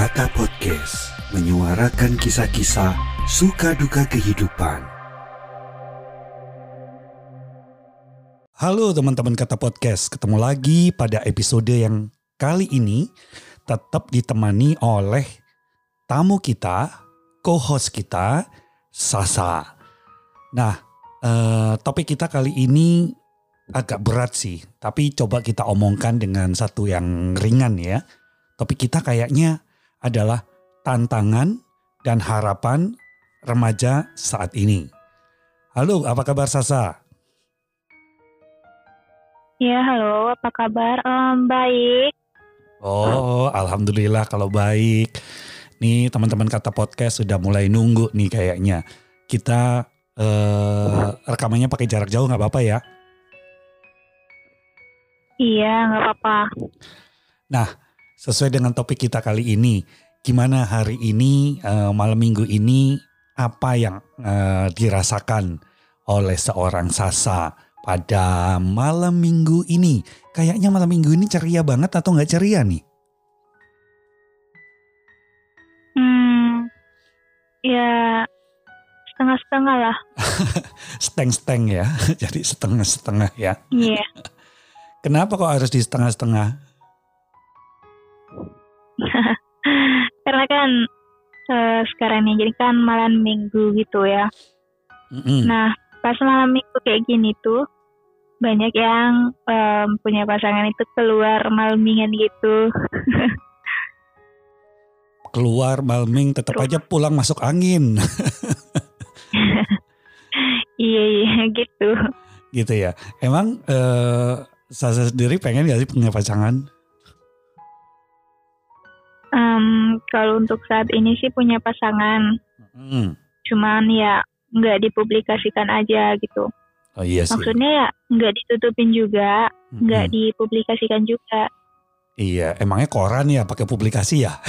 Kata Podcast menyuarakan kisah-kisah suka duka kehidupan. Halo teman-teman Kata Podcast, ketemu lagi pada episode yang kali ini tetap ditemani oleh tamu kita, co-host kita, Sasa. Nah, eh, topik kita kali ini agak berat sih, tapi coba kita omongkan dengan satu yang ringan ya. Topik kita kayaknya adalah tantangan dan harapan remaja saat ini. Halo, apa kabar Sasa? Ya, halo, apa kabar? Em, baik. Oh, alhamdulillah kalau baik. Nih teman-teman kata podcast sudah mulai nunggu nih kayaknya. Kita eh, rekamannya pakai jarak jauh nggak apa-apa ya? Iya, nggak apa-apa. Sesuai dengan topik kita kali ini, gimana hari ini eh, malam minggu ini apa yang eh, dirasakan oleh seorang Sasa pada malam minggu ini? Kayaknya malam minggu ini ceria banget atau nggak ceria nih? Hmm, ya setengah-setengah lah. Steng-steng ya, jadi setengah-setengah ya. Iya. Kenapa kok harus di setengah-setengah? Karena kan eh, sekarang ini jadi kan malam minggu gitu ya. Mm-mm. Nah, pas malam minggu kayak gini tuh banyak yang em, punya pasangan itu keluar malmingan gitu. keluar malming tetap aja pulang masuk angin iya, iya gitu. gitu ya emang eh Sasa sendiri pengen gak sih punya pasangan Em, kalau untuk saat ini sih punya pasangan, Hmm. cuman ya nggak dipublikasikan aja gitu. oh iya sih Maksudnya ya nggak ditutupin juga, nggak dipublikasikan juga. iya emangnya koran ya pakai publikasi ya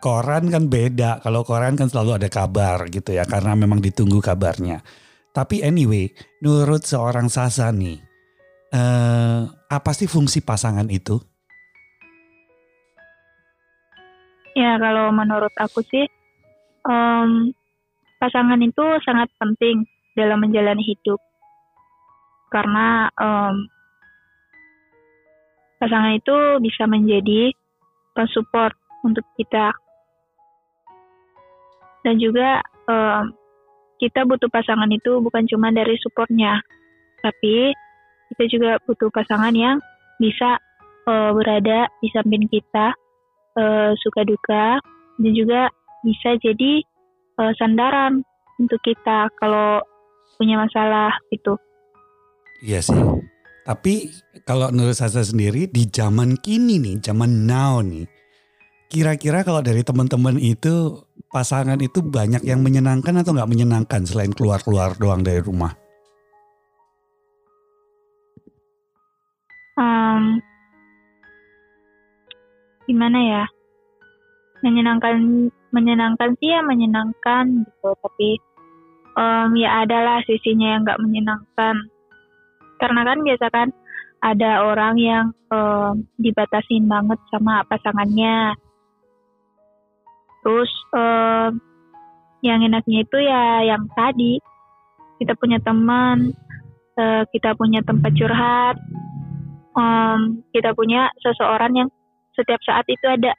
koran kan beda kalau koran kan selalu ada kabar gitu ya karena memang ditunggu kabarnya tapi anyway menurut seorang Sasa nih eh apa sih fungsi pasangan itu? Ya kalau menurut aku sih em, pasangan itu sangat penting dalam menjalani hidup. Karena em, pasangan itu bisa menjadi support untuk kita. Dan juga em, kita butuh pasangan itu bukan cuma dari supportnya tapi kita juga butuh pasangan yang bisa eh, berada di samping kita eh, suka duka dan juga bisa jadi eh, sandaran untuk kita kalau punya masalah gitu. Iya sih. Tapi kalau menurut Sasa sendiri di zaman kini nih, zaman now nih, kira-kira kalau dari teman-teman itu pasangan itu banyak yang menyenangkan atau nggak menyenangkan selain keluar-keluar doang dari rumah? Em, gimana ya? Menyenangkan, menyenangkan sih ya menyenangkan gitu. Tapi em, ya adalah sisinya yang nggak menyenangkan. Karena kan biasa kan ada orang yang em, dibatasin banget sama pasangannya. Terus em, yang enaknya itu ya yang tadi kita punya teman, eh, kita punya tempat curhat, em, kita punya seseorang yang setiap saat itu ada,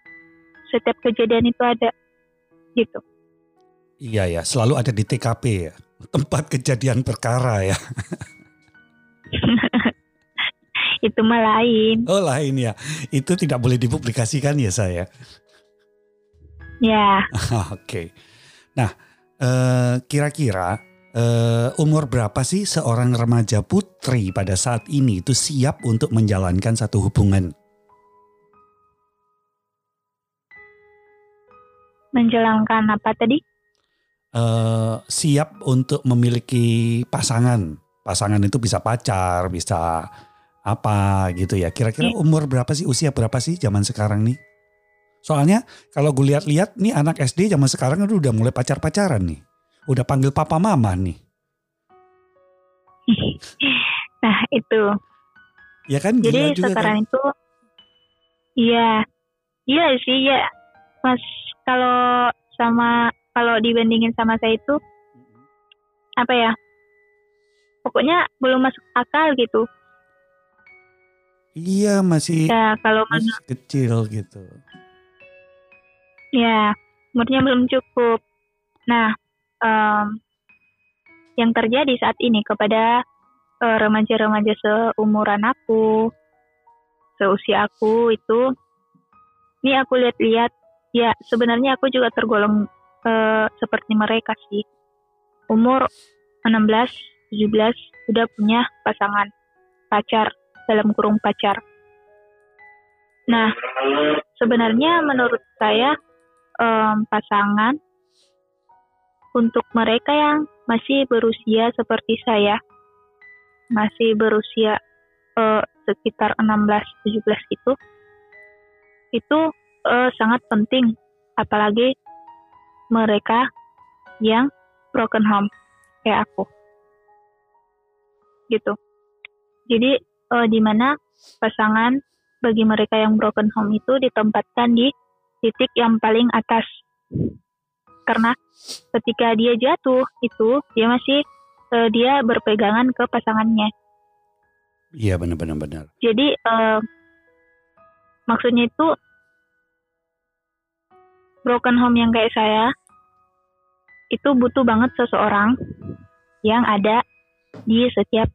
setiap kejadian itu ada, gitu. Iya ya, selalu ada di TKP ya, tempat kejadian perkara ya. itu mah lain. Oh lain ya, itu tidak boleh dipublikasikan ya saya. Ya, Oke. Nah, eh, kira-kira eh, umur berapa sih seorang remaja putri pada saat ini itu siap untuk menjalankan satu hubungan? menjalankan apa tadi? Eh, siap untuk memiliki pasangan. Pasangan itu bisa pacar, bisa apa gitu ya. Kira-kira umur berapa sih, usia berapa sih zaman sekarang nih? Soalnya kalau gue lihat-lihat nih anak SD zaman sekarang udah mulai pacar-pacaran nih. Udah panggil papa mama nih. Nah, itu. Ya kan gila Jadi juga kan. sekarang itu Iya, iya sih ya, Mas. Kalau sama kalau dibandingin sama saya itu apa ya? Pokoknya belum masuk akal gitu. Iya masih, Ya kalau masih kecil gitu. Ya, umurnya belum cukup. Nah, em, yang terjadi saat ini kepada eh, remaja-remaja seumuran aku, seusia aku itu, ini aku lihat-lihat, ya sebenarnya aku juga tergolong eh, seperti mereka sih. Umur 16, 17 udah punya pasangan, pacar, dalam kurung pacar. Nah, sebenarnya menurut saya em, pasangan untuk mereka yang masih berusia seperti saya, masih berusia eh, sekitar 16-17 itu, itu eh, sangat penting, apalagi mereka yang broken home kayak aku, gitu. Jadi eh, di mana pasangan bagi mereka yang broken home itu ditempatkan di titik yang paling atas. Karena ketika dia jatuh itu dia masih eh, dia berpegangan ke pasangannya. Iya benar-benar benar. Jadi eh, maksudnya itu broken home yang kayak saya itu butuh banget seseorang yang ada di setiap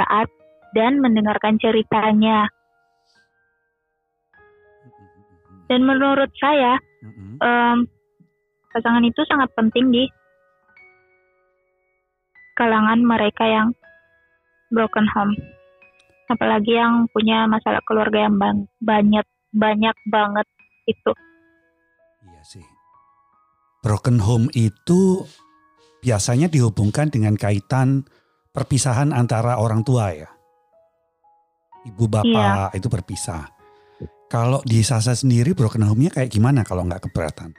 saat dan mendengarkan ceritanya. Dan menurut saya Mm-mm. em, pasangan itu sangat penting di kalangan mereka yang broken home. Apalagi yang punya masalah keluarga yang bang- banyak banyak banget itu. Iya sih. Broken home itu biasanya dihubungkan dengan kaitan perpisahan antara orang tua ya. Ibu bapak itu berpisah. Kalau di Sasa sendiri broken home-nya kayak gimana kalau nggak keberatan?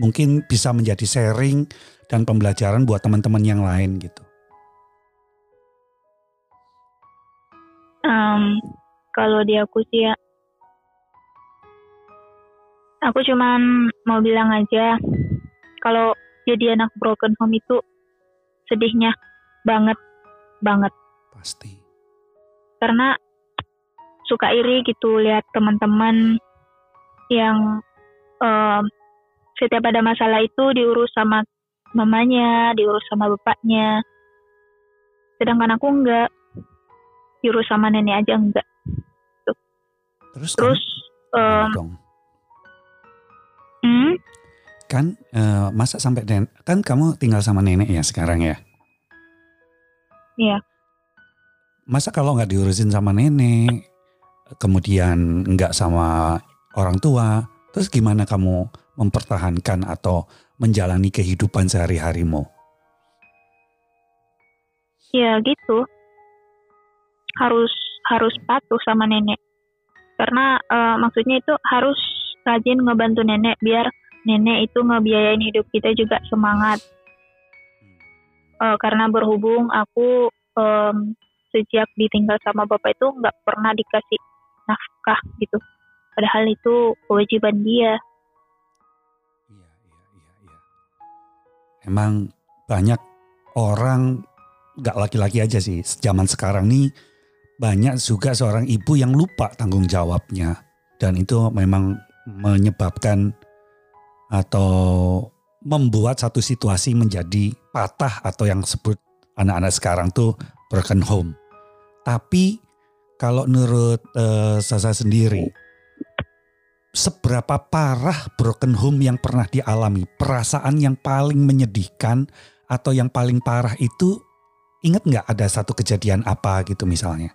Mungkin bisa menjadi sharing dan pembelajaran buat teman-teman yang lain gitu. Em, kalau di aku sih ya, aku cuman mau bilang aja kalau jadi anak broken home itu sedihnya banget banget. Pasti. karena suka iri gitu lihat teman-teman yang em, setiap ada masalah itu diurus sama mamanya, diurus sama bapaknya. Sedangkan aku enggak, diurus sama nenek aja enggak. Terus, Terus, gimana em, dong? hmm, Kan eh, masa sampai nen- kan kamu tinggal sama nenek ya sekarang ya? Iya. Masa kalau nggak diurusin sama nenek, kemudian nggak sama orang tua, terus gimana kamu mempertahankan atau menjalani kehidupan sehari-harimu? ya gitu. Harus harus patuh sama nenek. Karena eh, maksudnya itu harus rajin ngebantu nenek biar nenek itu ngebiayain hidup kita juga semangat. Eh, karena berhubung aku em, sejak ditinggal sama bapak itu nggak pernah dikasih nafkah gitu. Padahal itu kewajiban dia. Iya, iya, iya, iya. Emang banyak orang, nggak laki-laki aja sih, zaman sekarang nih banyak juga seorang ibu yang lupa tanggung jawabnya. Dan itu memang menyebabkan atau membuat satu situasi menjadi patah atau yang sebut anak-anak sekarang tuh broken home. Tapi kalau menurut eh, Sasa sendiri, seberapa parah broken home yang pernah dialami, perasaan yang paling menyedihkan atau yang paling parah itu ingat nggak ada satu kejadian apa gitu misalnya?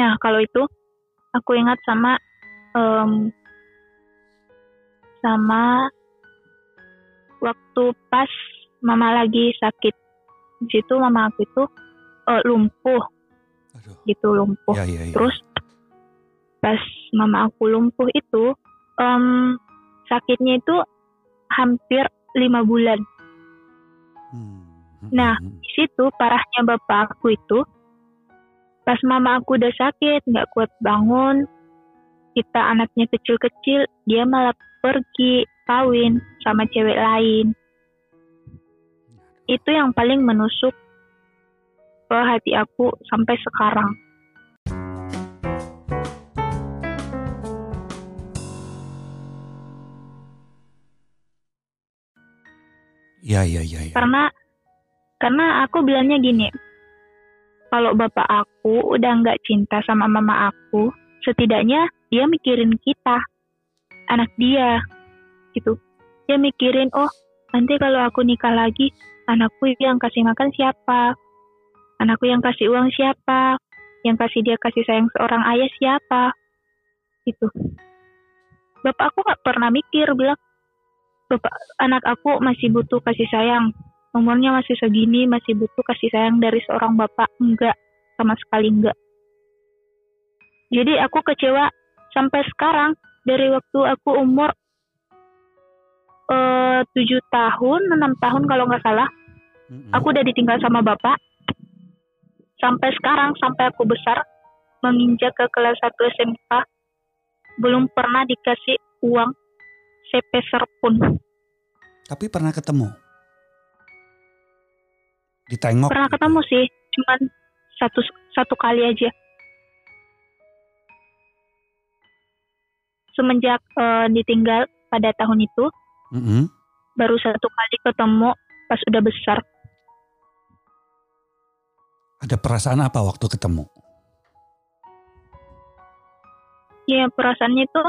Nah kalau itu aku ingat sama em, sama waktu pas mama lagi sakit. Di situ mama aku itu eh, lumpuh Aduh. gitu lumpuh. Ya, ya, ya. Terus pas mama aku lumpuh itu em, sakitnya itu hampir lima bulan. Hmm. Nah, Di situ parahnya bapak aku itu pas mama aku udah sakit nggak kuat bangun kita anaknya kecil-kecil, dia malah pergi kawin sama cewek lain. Itu yang paling menusuk ke hati aku sampai sekarang. Iya, iya, iya. Ya. Karena karena aku bilangnya gini, kalau bapak aku udah nggak cinta sama mama aku, setidaknya dia mikirin kita, anak dia, gitu. Dia mikirin, oh nanti kalau aku nikah lagi, anakku yang kasih makan siapa, anakku yang kasih uang siapa, yang kasih dia kasih sayang seorang ayah siapa, gitu. Bapak aku nggak pernah mikir bilang, anak aku masih butuh kasih sayang. Umurnya masih segini masih butuh kasih sayang dari seorang bapak. Enggak sama sekali enggak. Jadi aku kecewa sampai sekarang. Dari waktu aku umur eh, tujuh tahun enam tahun kalau nggak salah aku udah ditinggal sama bapak. Sampai sekarang sampai aku besar menginjak ke kelas 1 SMK belum pernah dikasih uang sepeser pun. Tapi pernah ketemu? Ditengok? Pernah gitu? ketemu sih, cuman satu satu kali aja. Semenjak uh, ditinggal pada tahun itu, Mm -hmm. baru satu kali ketemu pas udah besar. Ada perasaan apa waktu ketemu? Ya perasaannya itu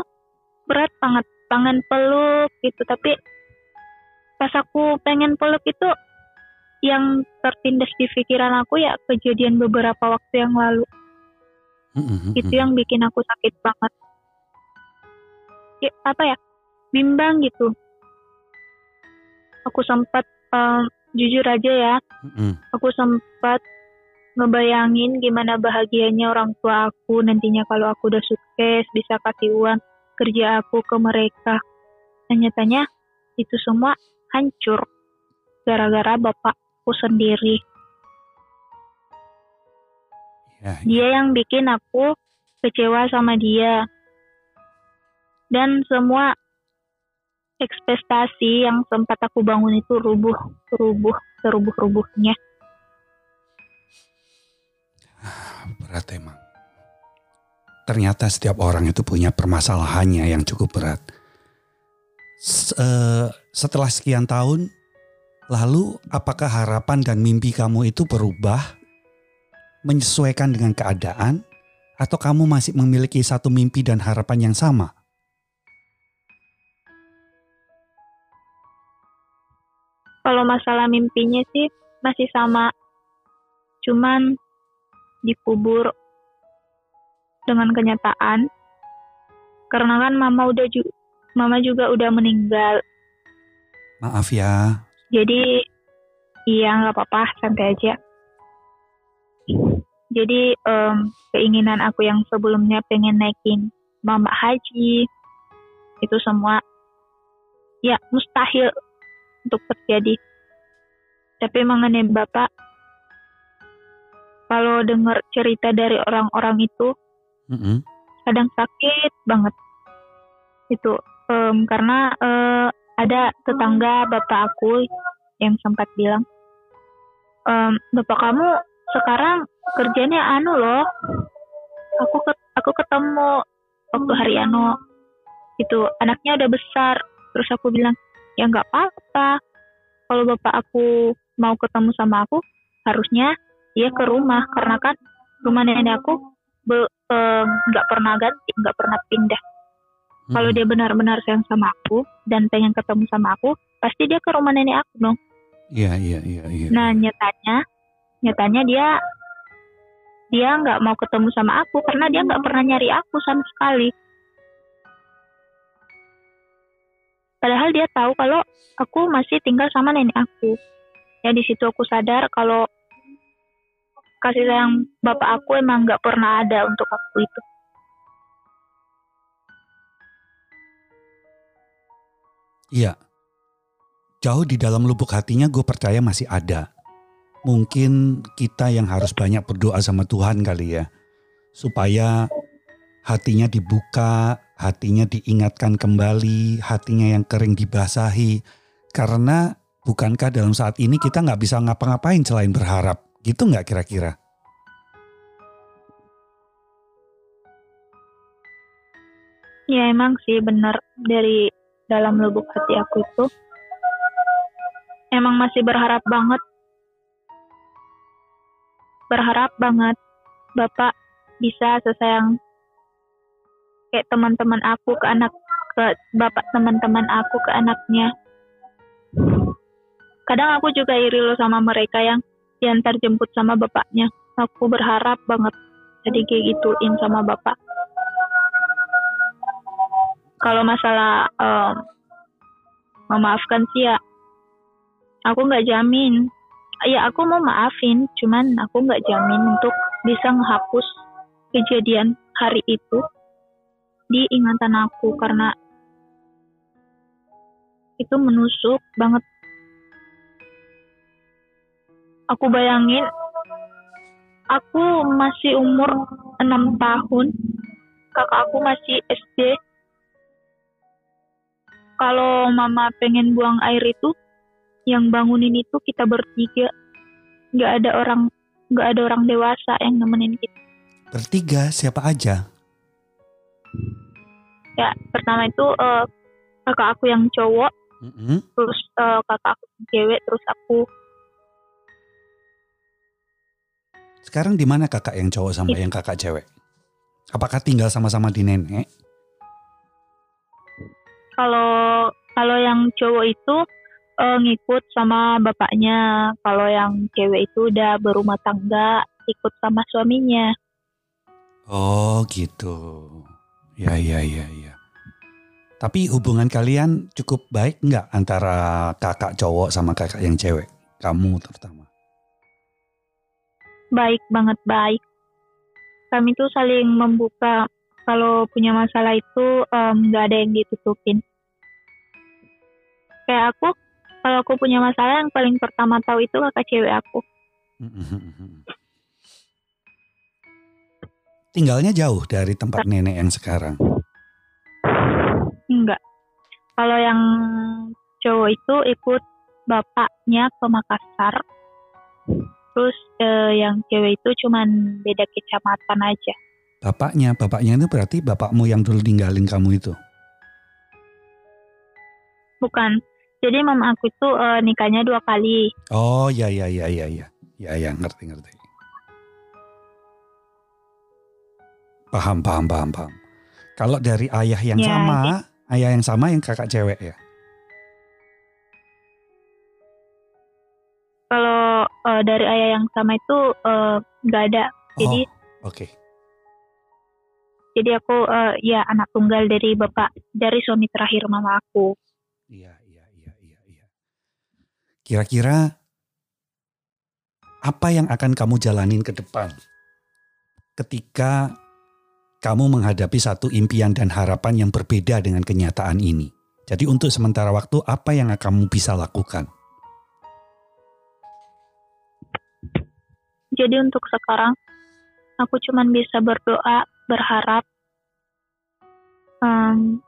berat banget, pengen peluk gitu. Tapi pas aku pengen peluk itu yang tertindas di pikiran aku ya kejadian beberapa waktu yang lalu. Mm -hmm. Itu yang bikin aku sakit banget. Ya, apa ya? Bimbang gitu. Aku sempat um, jujur aja ya, Mm -hmm. aku sempat ngebayangin gimana bahagianya orang tua aku nantinya kalau aku udah sukses bisa kasih uang kerja aku ke mereka. Dan nyatanya itu semua hancur gara-gara bapakku sendiri. Ya, Dia yang bikin aku kecewa sama dia. Dan semua ekspektasi yang sempat aku bangun itu rubuh, rubuh, serubuh-rubuhnya. berat emang. Ternyata setiap orang itu punya permasalahannya yang cukup berat. S- eh, setelah sekian tahun, lalu apakah harapan dan mimpi kamu itu berubah menyesuaikan dengan keadaan atau kamu masih memiliki satu mimpi dan harapan yang sama? Kalau masalah mimpinya sih masih sama. Cuman dikubur dengan kenyataan. Karena kan mama udah mama juga udah meninggal. Maaf ya, Jadi iya nggak apa-apa, santai aja. Jadi em, keinginan aku yang sebelumnya pengen naikin mama haji itu semua ya mustahil untuk terjadi. Tapi mengenai bapak, kalau dengar cerita dari orang-orang itu Mm-mm. kadang sakit banget itu em, karena eh, ada tetangga bapak aku yang sempat bilang "Em, bapak kamu sekarang kerjanya anu loh aku ket- aku ketemu waktu hari anu itu anaknya udah besar. Terus aku bilang ya nggak apa-apa kalau bapak aku mau ketemu sama aku harusnya dia ke rumah karena kan rumah nenek aku nggak pernah ganti nggak pernah pindah kalau Mm-mm. dia benar-benar sayang sama aku dan pengen ketemu sama aku, pasti dia ke rumah nenek aku dong. Iya, iya, iya, iya. Nah nyatanya, nyatanya dia dia nggak mau ketemu sama aku karena dia nggak pernah nyari aku sama sekali. Padahal dia tahu kalau aku masih tinggal sama nenek aku. Ya di situ aku sadar kalau kasih sayang bapak aku emang nggak pernah ada untuk aku itu. Iya. Jauh di dalam lubuk hatinya gue percaya masih ada. Mungkin kita yang harus banyak berdoa sama Tuhan kali ya. Supaya hatinya dibuka, hatinya diingatkan kembali, hatinya yang kering dibasahi. Karena bukankah dalam saat ini kita nggak bisa ngapa-ngapain selain berharap? Gitu nggak kira-kira? Ya emang sih benar dari dalam lubuk hati aku itu emang masih berharap banget berharap banget Bapak bisa sesayang kayak teman-teman aku ke anak ke bapak teman-teman aku ke anaknya. Kadang aku juga iri loh sama mereka yang diantar jemput sama bapaknya. Aku berharap banget jadi kayak gituin sama bapak. Kalau masalah um, memaafkan sih ya, aku nggak jamin. Ya aku mau maafin, cuman aku nggak jamin untuk bisa menghapus kejadian hari itu di ingatan aku karena itu menusuk banget. Aku bayangin aku masih umur 6 tahun, kakak aku masih SD. Kalau mama pengen buang air itu, yang bangunin itu kita bertiga. Nggak ada orang, nggak ada orang dewasa yang nemenin kita. Bertiga siapa aja? ya pertama itu uh, kakak aku yang cowok Mm-hmm. terus uh, kakak aku yang cewek terus aku Sekarang di mana kakak yang cowok sama yang kakak cewek? Apakah tinggal sama-sama di nenek? Kalau kalau yang cowok itu uh, ngikut sama bapaknya kalau yang cewek itu udah berumah tangga ikut sama suaminya Oh gitu. Ya ya ya ya. Tapi hubungan kalian cukup baik nggak antara kakak cowok sama kakak yang cewek? Kamu terutama. baik banget baik kami tuh saling membuka kalau punya masalah itu nggak ada yang ditutupin. Kayak aku kalau aku punya masalah yang paling pertama tahu itu kakak cewek aku. Tinggalnya jauh dari tempat nenek yang sekarang. enggak kalau yang cowok itu ikut bapaknya ke Makassar. Terus eh, yang cewek itu cuman beda kecamatan aja Bapaknya, bapaknya itu berarti bapakmu yang dulu ninggalin kamu itu. bukan jadi mama aku itu eh, nikahnya dua kali Oh ya ya ya ya ya. Ya ya ngerti ngerti. Paham paham paham paham. Kalau dari ayah yang Ya, sama, ayah yang sama yang kakak cewek ya. kalau eh, dari ayah yang sama itu eh, nggak ada jadi Oh, oke. Jadi aku eh, ya anak tunggal dari bapak dari suami terakhir mama aku Iya, iya, iya, iya, iya. Kira-kira apa yang akan kamu jalanin ke depan ketika kamu menghadapi satu impian dan harapan yang berbeda dengan kenyataan ini? Jadi untuk sementara waktu apa yang kamu bisa lakukan? jadi untuk sekarang aku cuman bisa berdoa berharap em,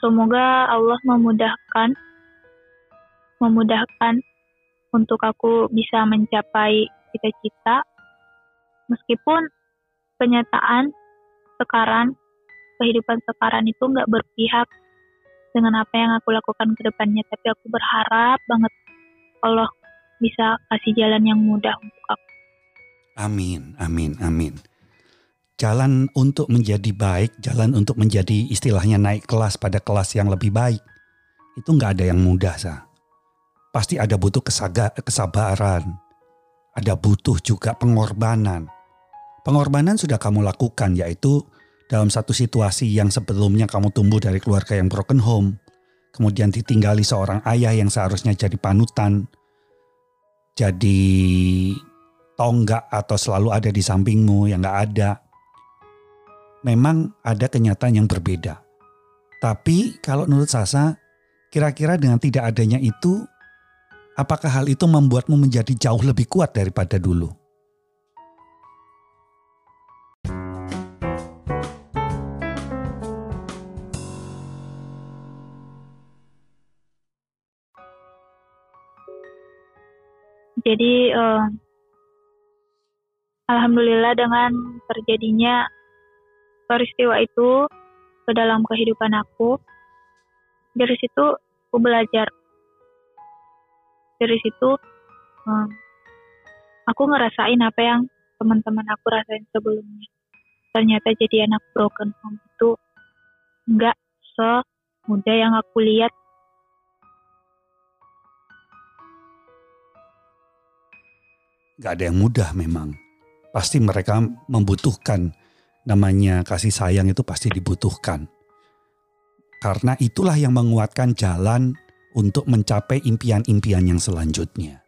semoga Allah memudahkan memudahkan untuk aku bisa mencapai cita-cita meskipun kenyataan sekarang kehidupan sekarang itu nggak berpihak dengan apa yang aku lakukan ke depannya tapi aku berharap banget Allah bisa kasih jalan yang mudah untuk aku Amin, amin, amin. Jalan untuk menjadi baik, jalan untuk menjadi istilahnya naik kelas pada kelas yang lebih baik. Itu nggak ada yang mudah, Sa. Pasti ada butuh kesaga, kesabaran. Ada butuh juga pengorbanan. Pengorbanan sudah kamu lakukan yaitu dalam satu situasi yang sebelumnya kamu tumbuh dari keluarga yang broken home. Kemudian ditinggali seorang ayah yang seharusnya jadi panutan. Jadi tonggak atau selalu ada di sampingmu yang nggak ada memang ada kenyataan yang berbeda. Tapi kalau menurut Sasa, kira-kira dengan tidak adanya itu, apakah hal itu membuatmu menjadi jauh lebih kuat daripada dulu? Jadi, uh, alhamdulillah dengan terjadinya peristiwa itu ke dalam kehidupan aku, dari situ aku belajar. Dari situ um, aku ngerasain apa yang teman-teman aku rasain sebelumnya. Ternyata jadi anak broken home itu nggak semudah yang aku lihat Gak ada yang mudah memang. Pasti mereka membutuhkan namanya kasih sayang itu pasti dibutuhkan. Karena itulah yang menguatkan jalan untuk mencapai impian-impian yang selanjutnya.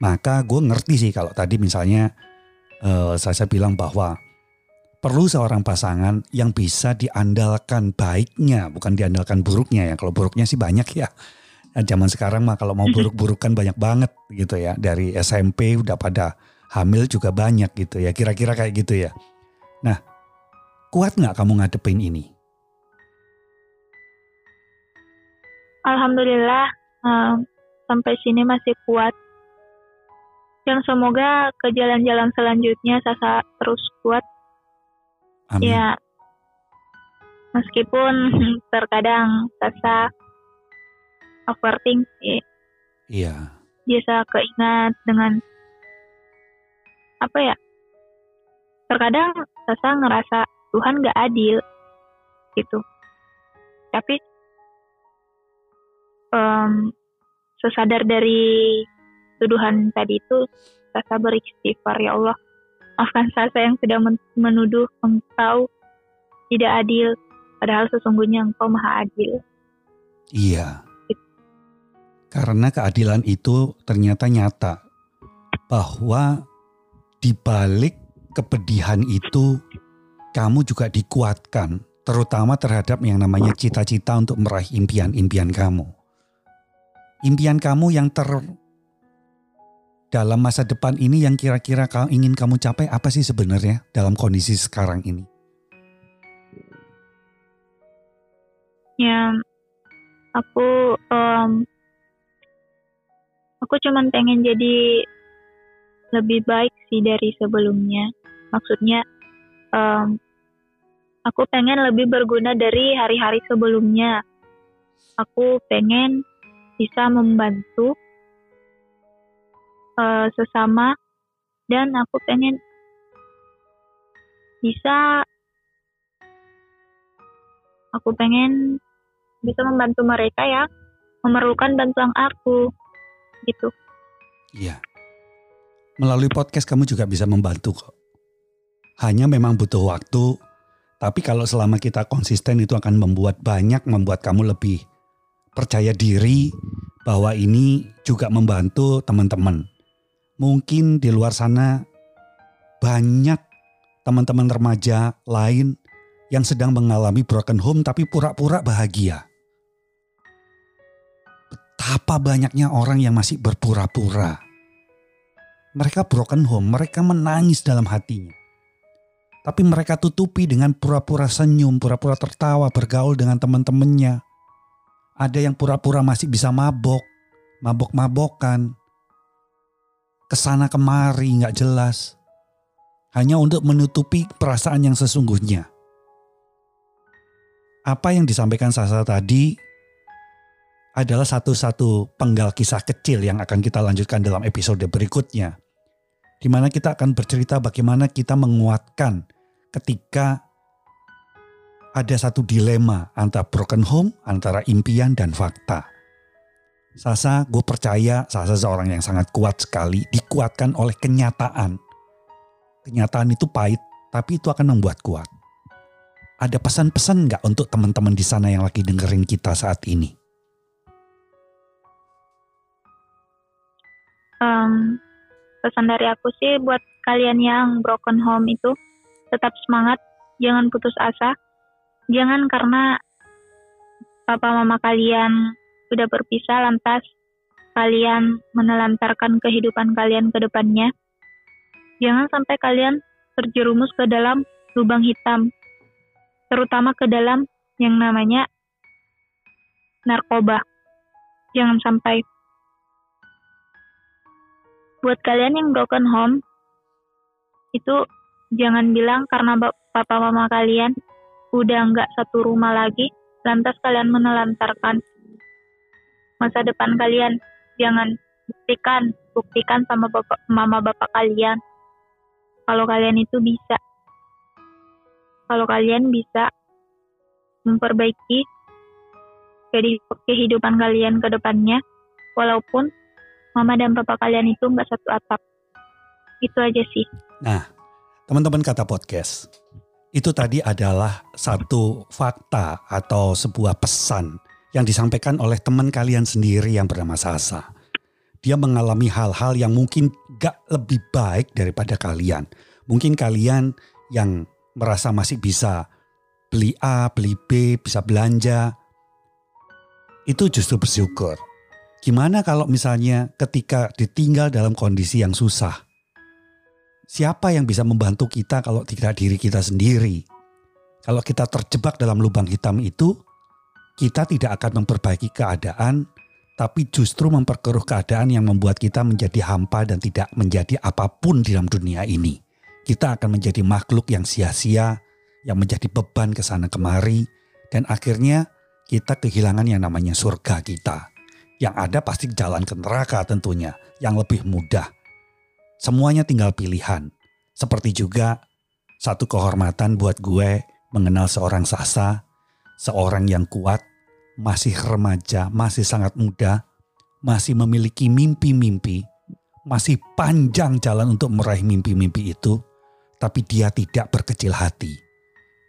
Maka gue ngerti sih kalau tadi misalnya uh, saya bilang bahwa perlu seorang pasangan yang bisa diandalkan baiknya, bukan diandalkan buruknya ya. Kalau buruknya sih banyak ya. Nah, zaman sekarang mah kalau mau buruk-burukan banyak banget gitu ya. Dari SMP udah pada hamil juga banyak gitu ya. Kira-kira kayak gitu ya. Nah, kuat nggak kamu ngadepin ini? Alhamdulillah um, sampai sini masih kuat. Yang semoga ke jalan-jalan selanjutnya Sasa terus kuat. Amin. Ya, meskipun terkadang Sasa overthink sih. Iya. Biasa keingat dengan apa ya? Terkadang Sasa ngerasa Tuhan gak adil gitu. Tapi um, sesadar dari tuduhan tadi itu Sasa beristighfar ya Allah maafkan Sasa yang sudah menuduh engkau tidak adil padahal sesungguhnya engkau maha adil. Iya. Karena keadilan itu ternyata nyata bahwa di balik kepedihan itu kamu juga dikuatkan terutama terhadap yang namanya cita-cita untuk meraih impian-impian kamu impian kamu yang ter dalam masa depan ini yang kira-kira kau ingin kamu capai apa sih sebenarnya dalam kondisi sekarang ini? Ya, aku um, aku cuman pengen jadi lebih baik sih dari sebelumnya. Maksudnya, um, aku pengen lebih berguna dari hari-hari sebelumnya. Aku pengen bisa membantu uh, sesama dan aku pengen bisa aku pengen bisa membantu mereka ya memerlukan bantuan aku gitu. Iya. Melalui podcast kamu juga bisa membantu kok. Hanya memang butuh waktu, tapi kalau selama kita konsisten itu akan membuat banyak membuat kamu lebih percaya diri bahwa ini juga membantu teman-teman. Mungkin di luar sana banyak teman-teman remaja lain yang sedang mengalami broken home tapi pura-pura bahagia. Betapa banyaknya orang yang masih berpura-pura. Mereka broken home, mereka menangis dalam hatinya. Tapi mereka tutupi dengan pura-pura senyum, pura-pura tertawa, bergaul dengan teman-temannya ada yang pura-pura masih bisa mabok, mabok-mabokan, ke sana kemari nggak jelas, hanya untuk menutupi perasaan yang sesungguhnya. Apa yang disampaikan Sasa tadi adalah satu-satu penggal kisah kecil yang akan kita lanjutkan dalam episode berikutnya. Di mana kita akan bercerita bagaimana kita menguatkan ketika ada satu dilema antara broken home, antara impian dan fakta. Sasa, gue percaya Sasa seorang yang sangat kuat sekali, dikuatkan oleh kenyataan. Kenyataan itu pahit, tapi itu akan membuat kuat. Ada pesan-pesan nggak untuk teman-teman di sana yang lagi dengerin kita saat ini? Um, pesan dari aku sih buat kalian yang broken home itu tetap semangat, jangan putus asa, Jangan karena papa mama kalian sudah berpisah lantas kalian menelantarkan kehidupan kalian ke depannya. Jangan sampai kalian terjerumus ke dalam lubang hitam, terutama ke dalam yang namanya narkoba. Jangan sampai. Buat kalian yang broken home itu jangan bilang karena papa mama kalian udah nggak satu rumah lagi lantas kalian menelantarkan masa depan kalian. Jangan buktikan buktikan sama bapak mama bapak kalian kalau kalian itu bisa. Kalau kalian bisa memperbaiki jadi kehidupan kalian ke depannya walaupun mama dan papa kalian itu nggak satu atap itu aja sih nah teman-teman kata podcast itu tadi adalah satu fakta atau sebuah pesan yang disampaikan oleh teman kalian sendiri yang bernama Sasa. Dia mengalami hal-hal yang mungkin gak lebih baik daripada kalian. Mungkin kalian yang merasa masih bisa beli A, beli B, bisa belanja. Itu justru bersyukur. Gimana kalau misalnya ketika ditinggal dalam kondisi yang susah? Siapa yang bisa membantu kita kalau tidak diri kita sendiri? Kalau kita terjebak dalam lubang hitam itu, kita tidak akan memperbaiki keadaan, tapi justru memperkeruh keadaan yang membuat kita menjadi hampa dan tidak menjadi apa pun di dalam dunia ini. Kita akan menjadi makhluk yang sia-sia, yang menjadi beban ke sana kemari, dan akhirnya kita kehilangan yang namanya surga kita. Yang ada pasti jalan ke neraka tentunya, yang lebih mudah Semuanya tinggal pilihan. Seperti juga satu kehormatan buat gue mengenal seorang Sasa, seorang yang kuat, masih remaja, masih sangat muda, masih memiliki mimpi-mimpi, masih panjang jalan untuk meraih mimpi-mimpi itu, tapi dia tidak berkecil hati.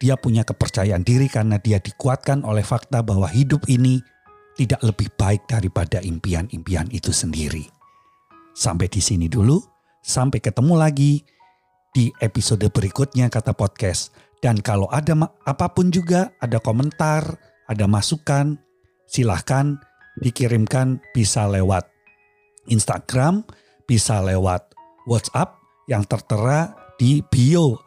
Dia punya kepercayaan diri karena dia dikuatkan oleh fakta bahwa hidup ini tidak lebih baik daripada impian-impian itu sendiri. Sampai di sini dulu. Sampai ketemu lagi di episode berikutnya kata podcast. Dan kalau ada apa pun juga, ada komentar, ada masukan, silahkan dikirimkan bisa lewat Instagram, bisa lewat WhatsApp yang tertera di bio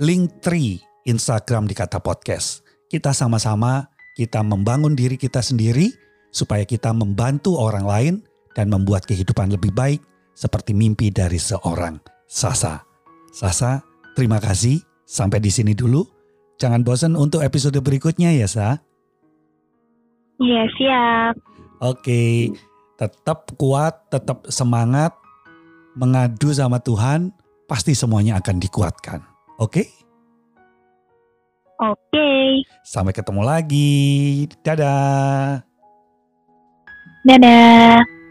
link tree Instagram di kata podcast. Kita sama-sama kita membangun diri kita sendiri supaya kita membantu orang lain dan membuat kehidupan lebih baik seperti mimpi dari seorang Sasa. Sasa, terima kasih. Sampai di sini dulu. Jangan bosan untuk episode berikutnya ya, Sa. Iya, siap. Oke, tetap kuat, tetap semangat, mengadu sama Tuhan, pasti semuanya akan dikuatkan. Oke? Oke. Sampai ketemu lagi. Dadah. Dadah.